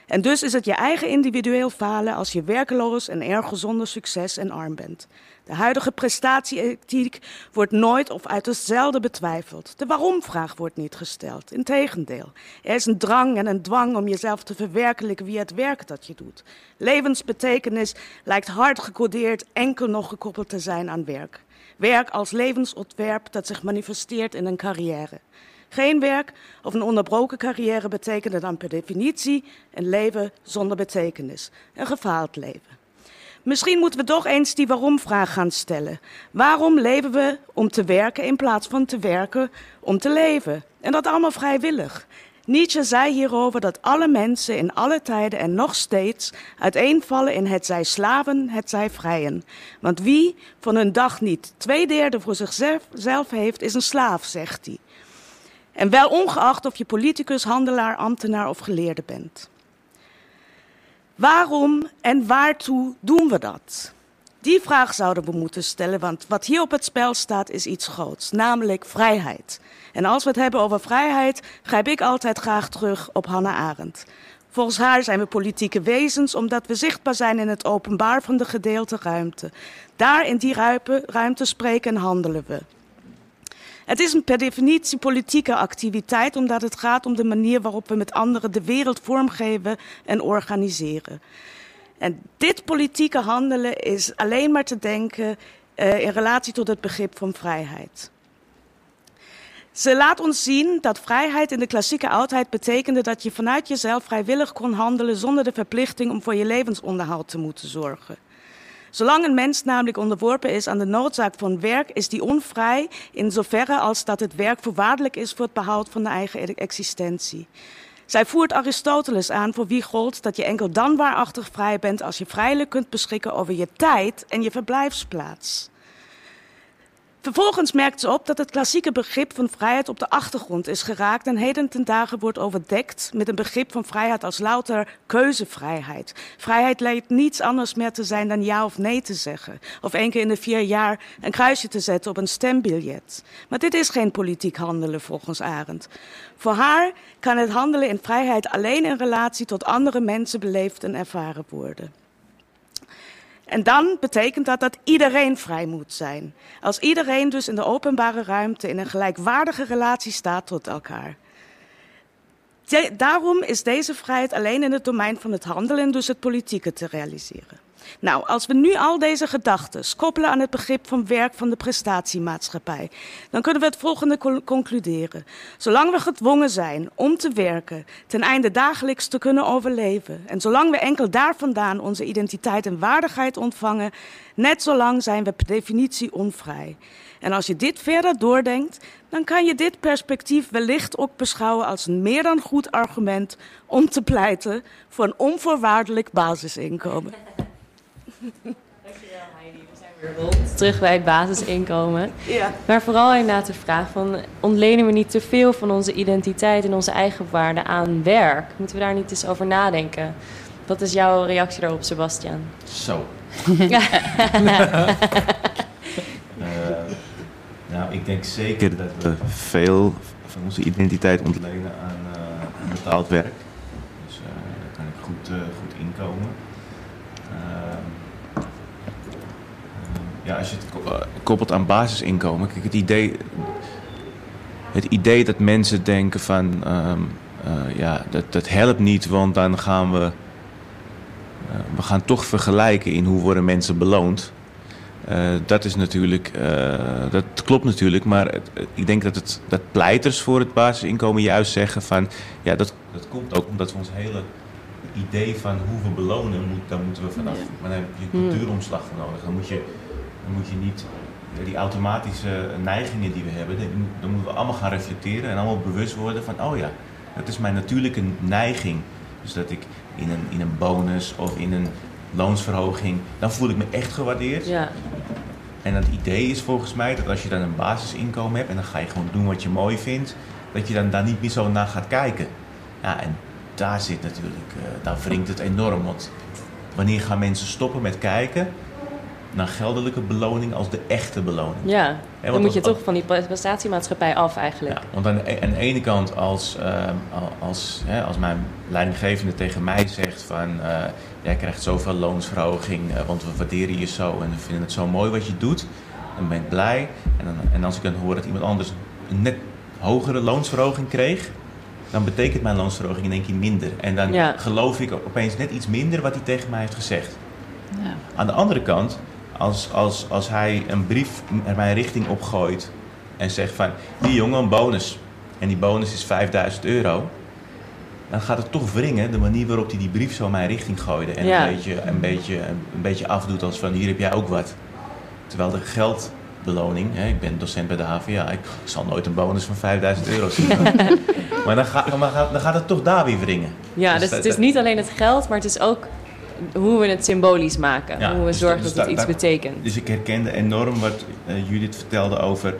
En dus is het je eigen individueel falen als je werkeloos en erg zonder succes en arm bent. De huidige prestatieethiek wordt nooit of uiterst zelden betwijfeld. De waarom-vraag wordt niet gesteld. Integendeel, er is een drang en een dwang om jezelf te verwerkelijken via het werk dat je doet. Levensbetekenis lijkt hard gecodeerd enkel nog gekoppeld te zijn aan werk. Werk als levensontwerp dat zich manifesteert in een carrière. Geen werk of een onderbroken carrière betekende dan per definitie een leven zonder betekenis, een gefaald leven. Misschien moeten we toch eens die waarom-vraag gaan stellen. Waarom leven we om te werken in plaats van te werken om te leven? En dat allemaal vrijwillig. Nietzsche zei hierover dat alle mensen in alle tijden en nog steeds uiteenvallen in het zij slaven, het zij vrijen. Want wie van een dag niet twee derde voor zichzelf heeft, is een slaaf, zegt hij. En wel ongeacht of je politicus, handelaar, ambtenaar of geleerde bent. Waarom en waartoe doen we dat? Die vraag zouden we moeten stellen, want wat hier op het spel staat is iets groots, namelijk vrijheid. En als we het hebben over vrijheid, grijp ik altijd graag terug op Hannah Arendt. Volgens haar zijn we politieke wezens omdat we zichtbaar zijn in het openbaar van de gedeelte ruimte. Daar in die ruimte spreken en handelen we. Het is een per definitie politieke activiteit, omdat het gaat om de manier waarop we met anderen de wereld vormgeven en organiseren. En dit politieke handelen is alleen maar te denken uh, in relatie tot het begrip van vrijheid. Ze laat ons zien dat vrijheid in de klassieke oudheid betekende dat je vanuit jezelf vrijwillig kon handelen zonder de verplichting om voor je levensonderhoud te moeten zorgen. Zolang een mens namelijk onderworpen is aan de noodzaak van werk, is die onvrij in zoverre als dat het werk voorwaardelijk is voor het behoud van de eigen existentie. Zij voert Aristoteles aan voor wie gold dat je enkel dan waarachtig vrij bent als je vrijelijk kunt beschikken over je tijd en je verblijfsplaats. Vervolgens merkt ze op dat het klassieke begrip van vrijheid op de achtergrond is geraakt en heden ten dagen wordt overdekt met een begrip van vrijheid als louter keuzevrijheid. Vrijheid lijkt niets anders meer te zijn dan ja of nee te zeggen, of één keer in de vier jaar een kruisje te zetten op een stembiljet. Maar dit is geen politiek handelen volgens Arendt. Voor haar kan het handelen in vrijheid alleen in relatie tot andere mensen beleefd en ervaren worden. En dan betekent dat dat iedereen vrij moet zijn. Als iedereen dus in de openbare ruimte in een gelijkwaardige relatie staat tot elkaar. Daarom is deze vrijheid alleen in het domein van het handelen, dus het politieke, te realiseren. Nou, als we nu al deze gedachten koppelen aan het begrip van werk van de prestatiemaatschappij, dan kunnen we het volgende concluderen. Zolang we gedwongen zijn om te werken, ten einde dagelijks te kunnen overleven, en zolang we enkel daar vandaan onze identiteit en waardigheid ontvangen, net zolang zijn we per definitie onvrij. En als je dit verder doordenkt, dan kan je dit perspectief wellicht ook beschouwen als een meer dan goed argument om te pleiten voor een onvoorwaardelijk basisinkomen. Dankjewel Heidi, we zijn weer rond. Terug bij het basisinkomen. Ja. Maar vooral inderdaad de vraag van, ontlenen we niet te veel van onze identiteit en onze eigen waarde aan werk? Moeten we daar niet eens over nadenken? Wat is jouw reactie daarop, Sebastian? Zo. uh, nou, ik denk zeker dat we veel van onze identiteit ontlenen aan, uh, betaald werk. Dus uh, daar kan ik goed, goed inkomen. Ja, als je het eh, koppelt aan basisinkomen. Kijk, het idee, het idee dat mensen denken van... Ehm, eh, ja, dat, dat helpt niet, want dan gaan we... Uh, we gaan toch vergelijken in hoe worden mensen beloond. dat is natuurlijk... dat klopt natuurlijk, maar ik denk dat, het, dat pleiters voor het basisinkomen juist zeggen van... Ja, dat, dat komt ook omdat we ons hele idee van hoe we belonen, moet, daar moeten we vanaf. Maar dan heb je cultuuromslag voor nodig. Dan moet je dan moet je niet die automatische neigingen die we hebben, dan moeten we allemaal gaan reflecteren en allemaal bewust worden van, oh ja, dat is mijn natuurlijke neiging. Dus dat ik in een, in een bonus of in een loonsverhoging, dan voel ik me echt gewaardeerd. Ja. En het idee is volgens mij dat als je dan een basisinkomen hebt en dan ga je gewoon doen wat je mooi vindt, dat je dan daar niet meer zo naar gaat kijken. Ja, en daar zit natuurlijk, uh, daar wringt het enorm. Want wanneer gaan mensen stoppen met kijken naar geldelijke beloning als de echte beloning? Ja, dan moet je toch van die prestatiemaatschappij af eigenlijk. Ja, want aan de, aan de ene kant, als, uh, als, hè, als mijn leidinggevende tegen mij zegt van... Uh, jij krijgt zoveel loonsverhoging, want we waarderen je zo en we vinden het zo mooi wat je doet... dan ben ik blij. En, dan, en als ik dan hoor dat iemand anders een net hogere loonsverhoging kreeg dan betekent mijn loonsverhoging in één keer minder. En dan geloof ik opeens net iets minder wat hij tegen mij heeft gezegd. Ja. Aan de andere kant, als, als, als hij een brief naar mijn richting opgooit en zegt van, die jongen, een bonus. En die bonus is 5000 euro. Dan gaat het toch wringen de manier waarop hij die brief zo mijn richting gooide. En een, beetje, een, beetje, een beetje afdoet als van, hier heb jij ook wat. Terwijl de geld beloning. Hè, ik ben docent bij de HVA. Ik zal nooit een bonus van 5000 euro zien. maar dan, gaat, dan gaat het toch daar weer wringen. Ja, dus, dus het is niet alleen het geld, maar het is ook hoe we het symbolisch maken. hoe we dus zorgen dat het iets betekent. Dus ik herkende enorm wat uh, Judith vertelde over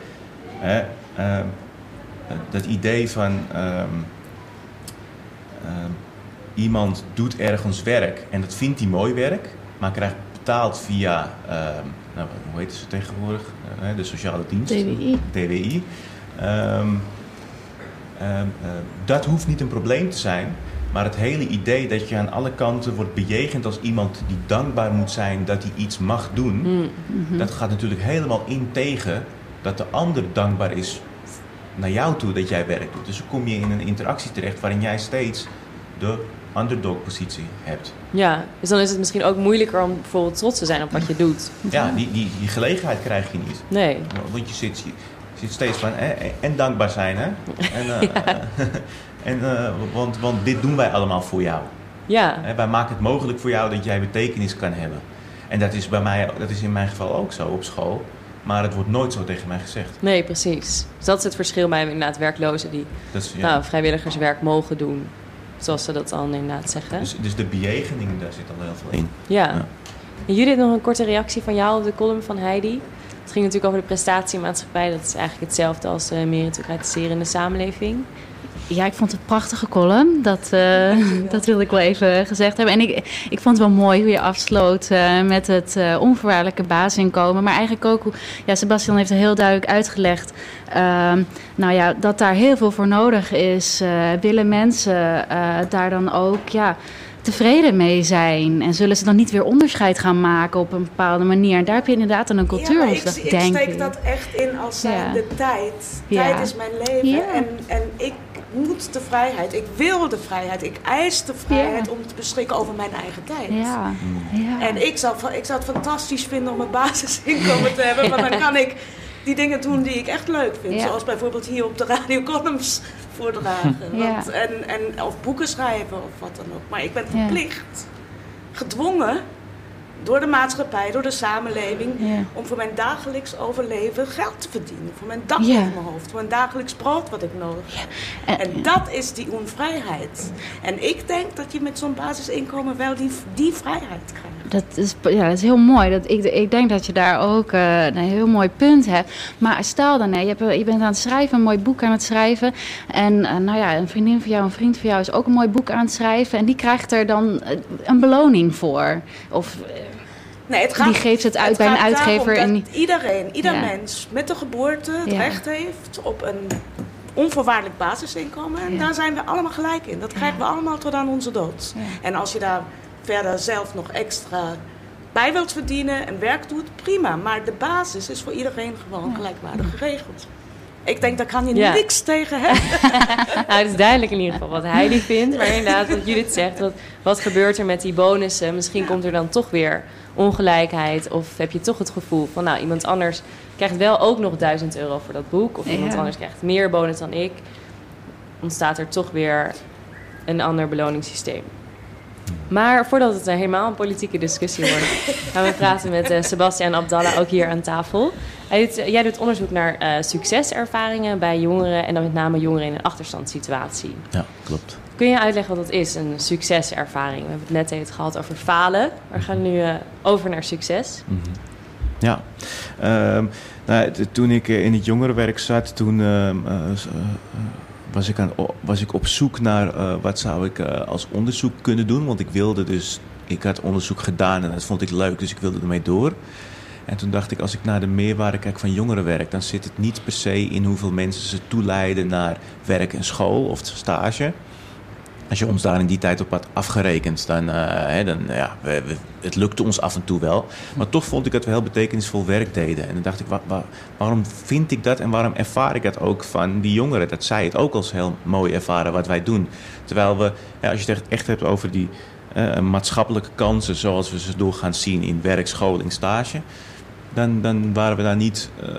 hè, uh, dat idee van ehm, ehm, iemand doet ergens werk en dat vindt hij mooi werk, maar krijgt betaald via nou, hoe heet ze tegenwoordig? Uh, de sociale dienst. TWI. TWI. Um, um, uh, dat hoeft niet een probleem te zijn. Maar het hele idee dat je aan alle kanten wordt bejegend als iemand die dankbaar moet zijn dat hij iets mag doen, mm -hmm. dat gaat natuurlijk helemaal in tegen dat de ander dankbaar is naar jou toe dat jij werk doet. Dus dan kom je in een interactie terecht waarin jij steeds de underdog-positie hebt. Ja, dus dan is het misschien ook moeilijker om bijvoorbeeld trots te zijn op wat je doet. Ja, die, die, die gelegenheid krijg je niet. Nee. Want je zit, je zit steeds van, eh, en dankbaar zijn, hè? En, uh, ja. en, uh, want, want dit doen wij allemaal voor jou. Ja. wij maken het mogelijk voor jou dat jij betekenis kan hebben. En dat is, bij mij, dat is in mijn geval ook zo op school. Maar het wordt nooit zo tegen mij gezegd. Nee, precies. Dus dat is het verschil bij inderdaad werklozen die is, ja. nou, vrijwilligerswerk mogen doen zoals ze dat dan inderdaad zeggen. Dus, dus de bejegening, daar zit al heel veel in. Ja. ja. En Judith, nog een korte reactie van jou op de column van Heidi. Het ging natuurlijk over de prestatiemaatschappij. Dat is eigenlijk hetzelfde als in de samenleving. Ja, ik vond het een prachtige column. Dat, uh, dat wilde ik wel even gezegd hebben. En ik, ik vond het wel mooi hoe je afsloot uh, met het uh, onvoorwaardelijke basisinkomen. Maar eigenlijk ook, ja, Sebastian heeft er heel duidelijk uitgelegd. Ehm, nou ja, dat daar heel veel voor nodig is. willen mensen daar dan ook, ja tevreden mee zijn? En zullen ze dan niet weer onderscheid gaan maken op een bepaalde manier? En daar heb je inderdaad een cultuur ja, ik, ik steek dat echt in als ja. de tijd. Tijd is mijn leven en, en ik moet de vrijheid. Ik wil de vrijheid. Ik eis de vrijheid om te beschikken over mijn eigen tijd. Ja. ja. En ik zou, ik zou het fantastisch vinden om een basisinkomen te hebben. Want dan kan ik die dingen doen die ik echt leuk vind. Zoals bijvoorbeeld hier op de radio columns voordragen. Want, en, en, of boeken schrijven of wat dan ook. Maar ik ben verplicht, gedwongen door de maatschappij, door de samenleving, om voor mijn dagelijks overleven geld te verdienen. Voor mijn dak ja. over mijn hoofd, voor mijn dagelijks brood wat ik nodig heb. En, en, dat is die onvrijheid. En ik denk dat je met zo'n basisinkomen wel die, die vrijheid krijgt. Dat is, ja, dat is heel mooi. Dat, ik, ik denk dat je daar ook uh, een heel mooi punt hebt. Maar stel dan, je, hebt, je bent aan het schrijven, een mooi boek aan het schrijven. En uh, nou ja, een vriendin van jou, een vriend van jou is ook een mooi boek aan het schrijven. En die krijgt er dan een beloning voor. Of Nee, het gaat, die geeft het uit het bij een uitgever. En iedereen, ieder mens met de geboorte het recht heeft op een onvoorwaardelijk basisinkomen. En daar zijn we allemaal gelijk in. Dat krijgen we allemaal tot aan onze dood. En als je daar verder zelf nog extra bij wilt verdienen en werk doet, prima. Maar de basis is voor iedereen gewoon gelijkwaardig geregeld. Ik denk, daar kan je niks tegen hebben. nou, het is duidelijk in ieder geval wat Heidi vindt. Maar inderdaad, wat Judith zegt, wat, wat gebeurt er met die bonussen? Misschien komt er dan toch weer ongelijkheid? Of heb je toch het gevoel van, nou, iemand anders krijgt wel ook nog 1000 euro voor dat boek. Of iemand anders krijgt meer bonus dan ik. Ontstaat er toch weer een ander beloningssysteem. Maar voordat het helemaal een politieke discussie wordt, gaan we praten met uh, Sebastian Abdallah ook hier aan tafel. Hij doet, jij doet onderzoek naar uh, succeservaringen bij jongeren en dan met name jongeren in een achterstandssituatie. Ja, klopt. Kun je uitleggen wat dat is, een succeservaring? We hebben het net even gehad over falen. We gaan nu uh, over naar succes. Mm -hmm. Ja. Ehm, nou, toen ik in het jongerenwerk zat, toen ehm, was, ik aan, was ik op zoek naar wat zou ik als onderzoek kunnen doen. Want ik wilde dus, ik had onderzoek gedaan en dat vond ik leuk, dus ik wilde ermee door. En toen dacht ik, als ik naar de meerwaarde kijk van jongerenwerk, dan zit het niet per se in hoeveel mensen ze toeleiden naar werk en school of stage. Als je ons daar in die tijd op had afgerekend, dan, uh, hè, dan ja, het lukte ons af en toe wel. Maar toch vond ik dat we heel betekenisvol werk deden. En dan dacht ik, waarom vind ik dat en waarom ervaar ik dat ook van die jongeren? Dat zij het ook als heel mooi ervaren wat wij doen. Terwijl we, ja, als je het echt hebt over die uh, maatschappelijke kansen zoals we ze doorgaan zien in werk, school en stage dan, dan waren we daar niet, uh,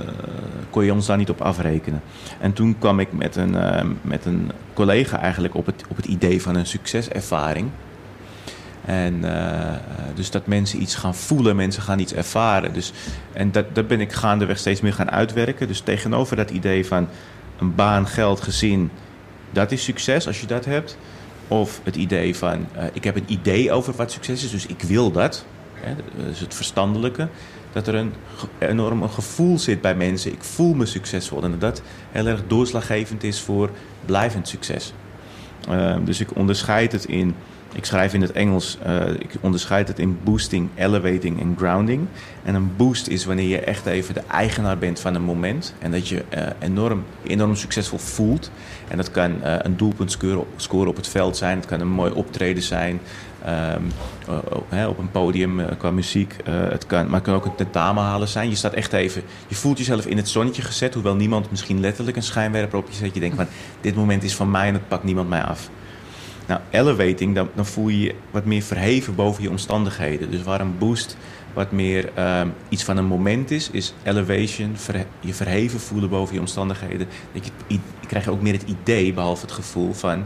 kon je ons daar niet op afrekenen. En toen kwam ik met een, uh, met een collega eigenlijk op het, op het idee van een succeservaring. En uh, dus dat mensen iets gaan voelen, mensen gaan iets ervaren. Dus, en dat, dat ben ik gaandeweg steeds meer gaan uitwerken. Dus tegenover dat idee van een baan, geld, gezin, dat is succes als je dat hebt. Of het idee van, ik heb een idee over wat succes is, dus ik wil dat. Hè, dus het verstandelijke dat er een enorm gevoel zit bij mensen. Ik voel me succesvol. En dat dat heel erg doorslaggevend is voor blijvend succes. Ehm, dus ik onderscheid het in. Ik schrijf in het Engels. Uh, ik onderscheid het in boosting, elevating en grounding. En een boost is wanneer je echt even de eigenaar bent van een moment. En dat je uh, enorm, enorm succesvol voelt. En dat kan uh, een doelpunt scoren, op het veld zijn. Het kan een mooi optreden zijn. Um, op een podium qua muziek. Het kan, maar het kan ook een tentamen halen zijn. Je staat echt even, je voelt jezelf in het zonnetje gezet, hoewel niemand misschien letterlijk een schijnwerper op je zet. Je denkt van, dit moment is van mij en het pakt niemand mij af. Nou, elevating, dan, dan voel je je wat meer verheven boven je omstandigheden. Dus waar een boost wat meer um, iets van een moment is, is elevation, je verheven voelen boven je omstandigheden. Dat je, je krijgt ook meer het idee, behalve het gevoel van,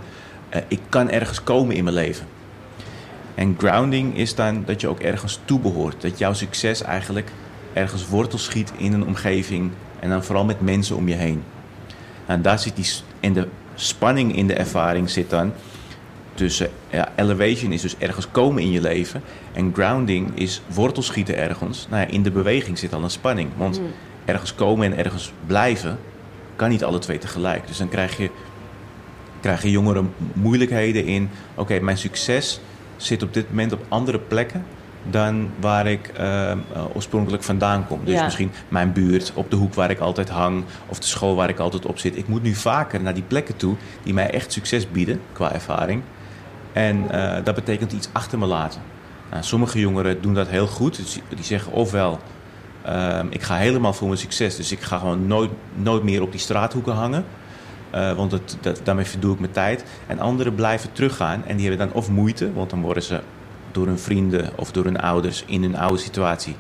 uh, ik kan ergens komen in mijn leven. En grounding is dan dat je ook ergens toebehoort. Dat jouw succes eigenlijk ergens wortel schiet in een omgeving en dan vooral met mensen om je heen. En daar zit die, en de spanning in de ervaring zit dan tussen ja, elevation is dus ergens komen in je leven en grounding is wortel schieten ergens. Nou ja, in de beweging zit al een spanning, want hmm. ergens komen en ergens blijven kan niet alle twee tegelijk. Dus dan krijg je, krijgen jongeren moeilijkheden in. Oké, mijn succes zit op dit moment op andere plekken dan waar ik uh, oorspronkelijk vandaan kom. Dus misschien mijn buurt, op de hoek waar ik altijd hang, of de school waar ik altijd op zit. Ik moet nu vaker naar die plekken toe die mij echt succes bieden qua ervaring. En uh, dat betekent iets achter me laten. Nou, sommige jongeren doen dat heel goed. Dus die zeggen ofwel, uh, ik ga helemaal voor mijn succes, dus ik ga gewoon nooit, nooit meer op die straathoeken hangen. Uh, want het, dat, daarmee verdoe ik mijn tijd. En anderen blijven teruggaan en die hebben dan of moeite, want dan worden ze door hun vrienden of door hun ouders in hun oude situatie,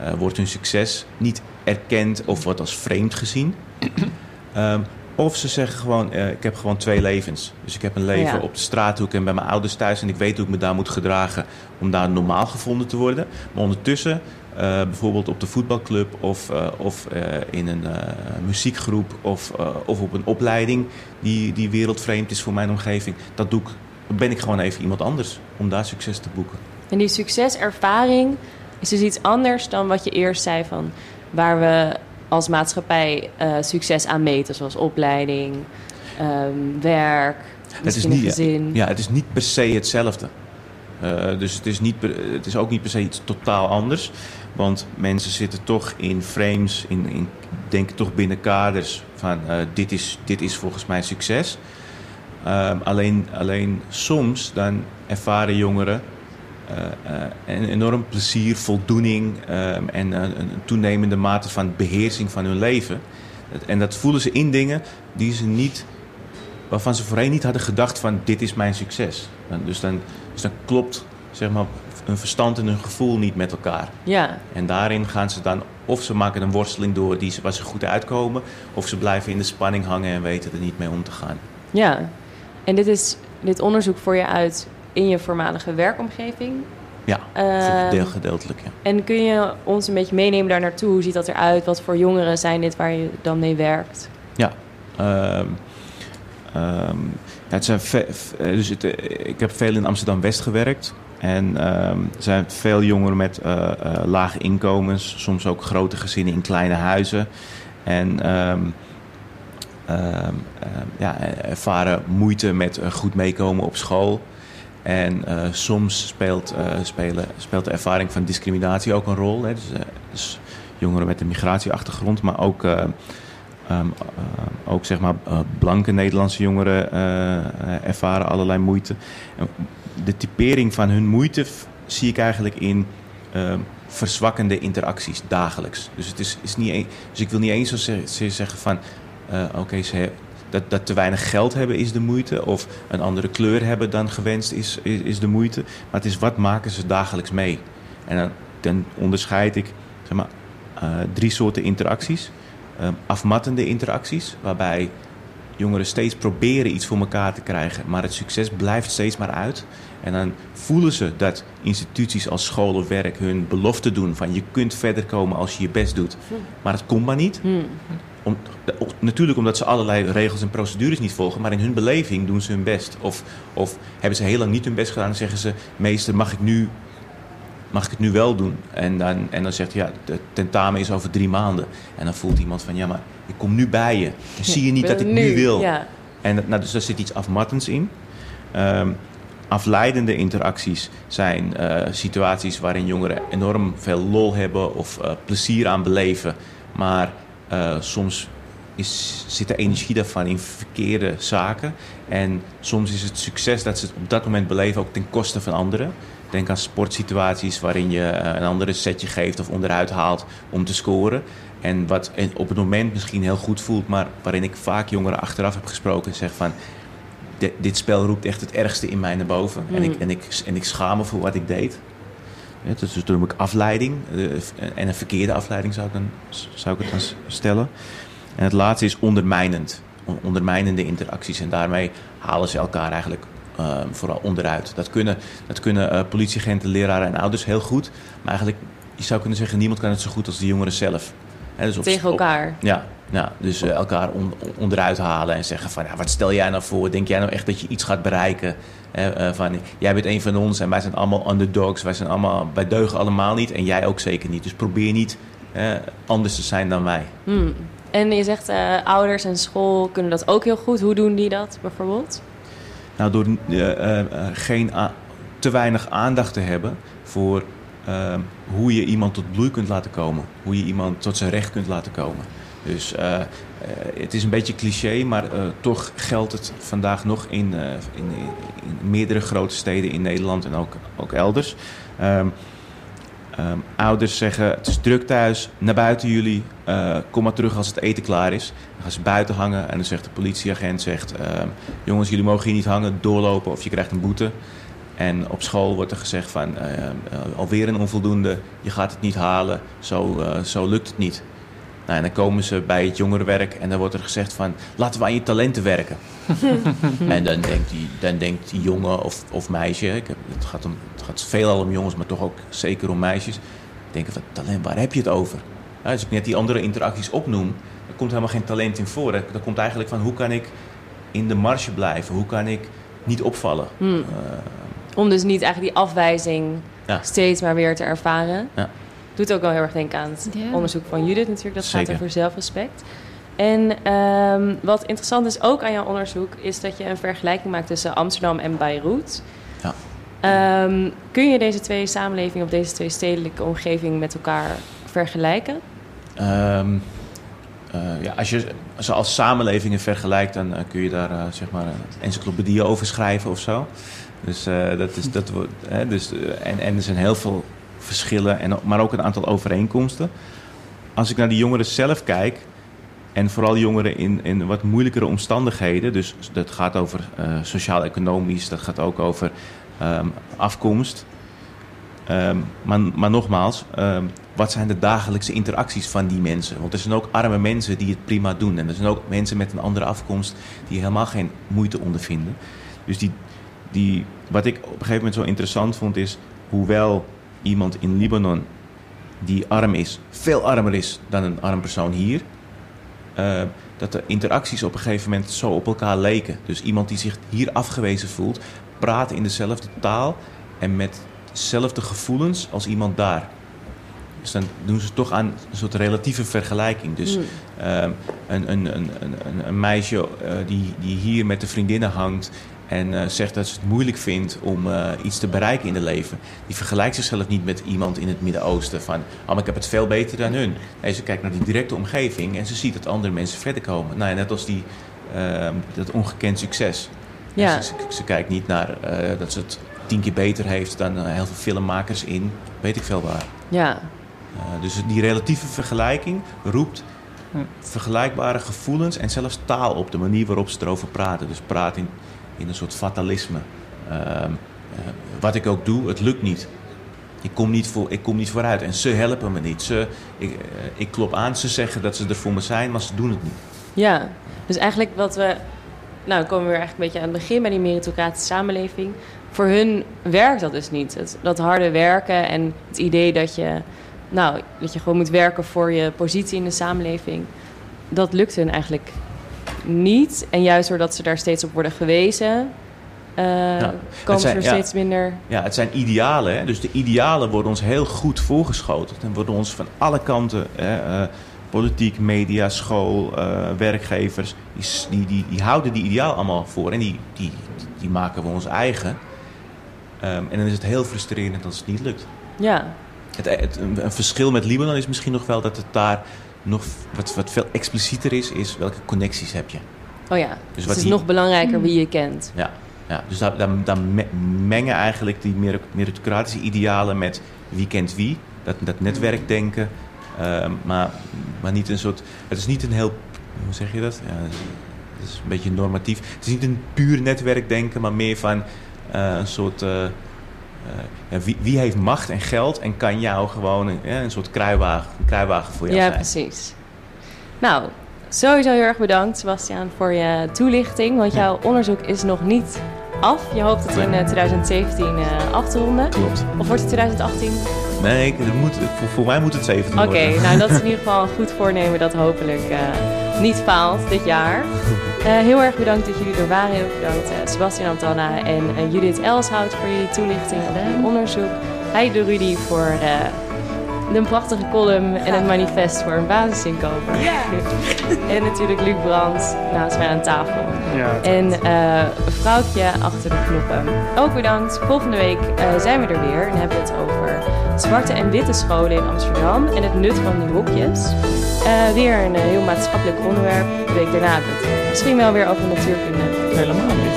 uh, wordt hun succes niet erkend of wordt als vreemd gezien. um, of ze zeggen gewoon, uh, ik heb gewoon twee levens. Dus ik heb een leven ja. op de straathoek en bij mijn ouders thuis. En ik weet hoe ik me daar moet gedragen om daar normaal gevonden te worden. Maar ondertussen uh, bijvoorbeeld op de voetbalclub of, uh, of in een muziekgroep of, of op een opleiding die, die wereldvreemd is voor mijn omgeving. Dat doe ik, ben ik gewoon even iemand anders om daar succes te boeken. En die succeservaring is dus iets anders dan wat je eerst zei van waar we als maatschappij succes aan meten, zoals opleiding, um, werk, het is niet, gezin. Ja, het is niet per se hetzelfde. Uh, dus het is, niet, het is ook niet per se iets totaal anders. Want mensen zitten toch in frames, in, in denken toch binnen kaders van uh, dit, is, dit is volgens mij succes. Uh, alleen, alleen soms dan ervaren jongeren een enorm plezier, voldoening ehm, en een toenemende mate van beheersing van hun leven. En dat voelen ze in dingen die ze niet, waarvan ze voorheen niet hadden gedacht van dit is mijn succes. Dus dan, dus dan klopt zeg maar, hun verstand en hun gevoel niet met elkaar. Ja. En daarin gaan ze dan, of ze maken een worsteling door die, waar ze goed uitkomen, of ze blijven in de spanning hangen en weten er niet mee om te gaan. Ja, en dit, is, dit onderzoek voor je uit in je voormalige werkomgeving? Ja, uh, deel gedeeltelijk, ja. En kun je ons een beetje meenemen daar naartoe? Hoe ziet dat eruit? Wat voor jongeren zijn dit waar je dan mee werkt? Ja, um, um, het zijn dus het, ik heb veel in Amsterdam-West gewerkt. En ehm, er zijn veel jongeren met uh, lage inkomens, soms ook grote gezinnen in kleine huizen. En ehm, ehm, ja, ervaren moeite met goed meekomen op school. En soms speelt, spelen, speelt de ervaring van discriminatie ook een rol. Hè. Dus, dus, jongeren met een migratieachtergrond, maar ook Um, ook zeg maar blanke Nederlandse jongeren ervaren allerlei moeite. De typering van hun moeite zie ik eigenlijk in uh, verzwakkende interacties dagelijks. Dus, het is, is niet een, dus ik wil niet eens zo zeggen van oké, okay, dat, dat te weinig geld hebben is de moeite. Of een andere kleur hebben dan gewenst is, is, is de moeite. Maar het is wat maken ze dagelijks mee. En dan, dan onderscheid ik zeg maar, drie soorten interacties um, afmattende interacties, waarbij jongeren steeds proberen iets voor elkaar te krijgen, maar het succes blijft steeds maar uit. En dan voelen ze dat instituties als school of werk hun belofte doen van je kunt verder komen als je je best doet. Maar het komt maar niet. Hmm. Om, natuurlijk omdat ze allerlei regels en procedures niet volgen, maar in hun beleving doen ze hun best. Of, of hebben ze heel lang niet hun best gedaan en zeggen ze: Meester, mag ik nu mag ik het nu wel doen? En dan, en dan zegt hij, ja, de tentamen is over drie maanden. En dan voelt iemand van, ja, maar ik kom nu bij je. zie je niet dat ik nu, wil? Ja. En nou, dus daar zit iets afmattends in. Um, afleidende interacties zijn uh, situaties waarin jongeren enorm veel lol hebben of uh, plezier aan beleven. Maar uh, soms is, zit de energie daarvan in verkeerde zaken. En soms is het succes dat ze het op dat moment beleven ook ten koste van anderen. Denk aan sportsituaties waarin je eh, een andere setje geeft of onderuit haalt om te scoren. En wat op het moment misschien heel goed voelt, maar waarin ik vaak jongeren achteraf heb gesproken en zeg van. Dit spel roept echt het ergste in mij naar boven. En, ik, mm. en, ik, en ik schaam me voor wat ik deed. Ja, dus toen noem ik afleiding. Eh, en een verkeerde afleiding zou ik, dan, zou ik het dan stellen. En het laatste is ondermijnend. Ondermijnende interacties. En daarmee halen ze elkaar eigenlijk Ehm, vooral onderuit. Dat kunnen, dat kunnen uh, politieagenten, leraren en ouders heel goed. Maar eigenlijk, je zou kunnen zeggen, niemand kan het zo goed als de jongeren zelf. Dus Tegen elkaar. ja, ja, dus uh, elkaar onderuit halen en zeggen van... Ja, wat stel jij nou voor? Denk jij nou echt dat je iets gaat bereiken? Uh, van, jij bent een van ons en wij zijn allemaal underdogs. Wij, zijn allemaal, wij deugen allemaal niet en jij ook zeker niet. Dus probeer niet anders te zijn dan wij. Hmm. En je zegt ouders en school kunnen dat ook heel goed. Hoe doen die dat bijvoorbeeld? Nou, door geen te weinig aandacht te hebben voor ehm, hoe je iemand tot bloei kunt laten komen. Hoe je iemand tot zijn recht kunt laten komen. Dus het is een beetje cliché, maar toch geldt het vandaag nog in, in, in, meerdere grote steden in Nederland en ook, ook elders. Um, ouders zeggen, het is druk thuis, naar buiten jullie, kom maar terug als het eten klaar is. Dan gaan ze buiten hangen en dan zegt de politieagent, zegt, jongens jullie mogen hier niet hangen, doorlopen of je krijgt een boete. En op school wordt er gezegd van, uh, alweer een onvoldoende, je gaat het niet halen, zo, zo lukt het niet. Nou, en dan komen ze bij het jongerenwerk en dan wordt er gezegd van... laten we aan je talenten werken. en dan denkt die, dan denkt die jongen of, of meisje... Ik heb, het, gaat om, het gaat veelal om jongens, maar toch ook zeker om meisjes... denken van, talent, waar heb je het over? als ik net die andere interacties opnoem... er komt helemaal geen talent in voor. Er, komt eigenlijk van, hoe kan ik in de marge blijven? Hoe kan ik niet opvallen? Hmm. Om dus niet eigenlijk die afwijzing steeds maar weer te ervaren... Ja doet ook wel heel erg denken aan het onderzoek van Judith natuurlijk. Dat gaat over zelfrespect. En ehm, wat interessant is ook aan jouw onderzoek... is dat je een vergelijking maakt tussen Amsterdam en Beirut. Ja. Ehm, kun je deze twee samenlevingen... of deze twee stedelijke omgevingen met elkaar vergelijken? Um, ja, als je ze als samenlevingen vergelijkt... dan uh, kun je daar uh, zeg maar een encyclopedie over schrijven of zo. Dus dat is... Dat wordt, dus, en, en er zijn heel veel verschillen, en, maar ook een aantal overeenkomsten. Als ik naar die jongeren zelf kijk, en vooral jongeren in, in wat moeilijkere omstandigheden, dus dat gaat over uh, sociaal-economisch, dat gaat ook over um, afkomst. Um, maar, maar, nogmaals, um, wat zijn de dagelijkse interacties van die mensen? Want er zijn ook arme mensen die het prima doen. En er zijn ook mensen met een andere afkomst die helemaal geen moeite ondervinden. Dus die, die, wat ik op een gegeven moment zo interessant vond is, hoewel iemand in Libanon die arm is, veel armer is dan een arm persoon hier. Uh, dat de interacties op een gegeven moment zo op elkaar leken. Dus iemand die zich hier afgewezen voelt, praat in dezelfde taal en met dezelfde gevoelens als iemand daar. Dus dan doen ze toch aan een soort relatieve vergelijking. Dus Mm. ehm, een, een, een, een, een- een meisje eh, die, die hier met de vriendinnen hangt en eh, zegt dat ze het moeilijk vindt om eh, iets te bereiken in het leven, die vergelijkt zichzelf niet met iemand in het Midden-Oosten van, oh, maar ik heb het veel beter dan hun. Nee, ze kijkt naar die directe omgeving en ze ziet dat andere mensen verder komen. Nou, ja, net als die, ehm, dat ongekend succes. Ja. Ze, ze, ze kijkt niet naar eh, dat ze het tien keer beter heeft dan heel veel filmmakers in, weet ik veel waar. Ja, dus die relatieve vergelijking roept Hm. vergelijkbare gevoelens en zelfs taal op de manier waarop ze erover praten. Dus praat in, in een soort fatalisme. Ehm, eh, wat ik ook doe, het lukt niet. Ik kom niet, voor, ik kom niet vooruit en ze helpen me niet. Ze, ik, eh, ik klop aan, ze zeggen dat ze er voor me zijn, maar ze doen het niet. Ja, dus eigenlijk wat we... Nou, komen we weer eigenlijk een beetje aan het begin bij die meritocratische samenleving. Voor hun werkt dat dus niet. Dat harde werken en het idee dat je, nou, dat je gewoon moet werken voor je positie in de samenleving. Dat lukt hun eigenlijk niet. En juist doordat ze daar steeds op worden gewezen, eh, komen ze er ja. steeds minder... Ja, het zijn idealen. Hè? Dus de idealen worden ons heel goed voorgeschoteld. En worden ons van alle kanten, hè, eh, politiek, media, school, eh, werkgevers, die, die, die, houden die ideaal allemaal voor. En die, die, die maken we ons eigen. Ehm, en dan is het heel frustrerend als het niet lukt. Ja, Het, het, een, een verschil met Libanon is misschien nog wel dat het daar nog wat, wat veel explicieter is, is welke connecties heb je. oh ja. Dus Dus wat het is die- nog belangrijker wie je kent. Ja, ja dus daar, daar, daar me- mengen eigenlijk die mer- meritocratische idealen met wie kent wie. Dat, dat netwerkdenken. ehm, maar, maar niet een soort. Het is niet een heel. Hoe zeg je dat? Ja, het is een beetje normatief. Het is niet een puur netwerkdenken, maar meer van eh, een soort. eh, ja, wie, wie heeft macht en geld en kan jou gewoon een, ja, een soort kruiwagen, een kruiwagen voor jou Ja, zijn? precies. Nou, sowieso heel erg bedankt, Sebastiaan, voor je toelichting. Want jouw onderzoek is nog niet af. Je hoopt het in eh, 2017 eh, af te ronden. Klopt. Of wordt het 2018? Nee, ik, het moet, voor, voor mij moet het 17 Oké, worden. nou dat is in ieder geval een goed voornemen dat hopelijk eh, niet faalt dit jaar. Eh, heel erg bedankt dat jullie er waren. Heel erg bedankt eh, Sebastian Antanna en eh, Judith Elshout voor jullie toelichting je onderzoek. Heide Rudy voor de prachtige column en het manifest voor een basisinkomen. en natuurlijk Luc Brands naast mij aan tafel. Ja, En eh vrouwtje achter de knoppen. Ook bedankt. Volgende week eh, zijn we er weer en hebben we het over zwarte en witte scholen in Amsterdam en het nut van die hokjes. Eh, weer een heel maatschappelijk onderwerp. De week daarna misschien wel weer over natuurkunde. helemaal niet.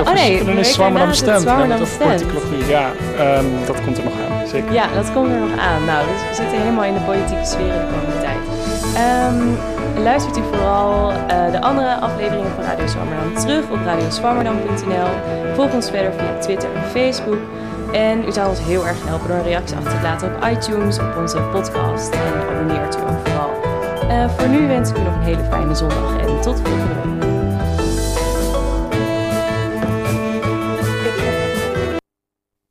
Over- oh nee, dan de is is het Stand. Politicologie. Ja, ehm, dat komt er nog aan. Zeker. Ja, dat komt er nog aan. Nou, dus we zitten helemaal in de politieke sfeer de komende tijd. Ehm, luistert u vooral eh, de andere afleveringen van Radio Zwammerdam terug op radioswammerdam.nl. Volg ons verder via Twitter en Facebook. En u zou ons heel erg helpen door een reactie achter te laten op iTunes, op onze podcast. En abonneert u ook vooral. Eh, voor nu wens ik u nog een hele fijne zondag en tot volgende week.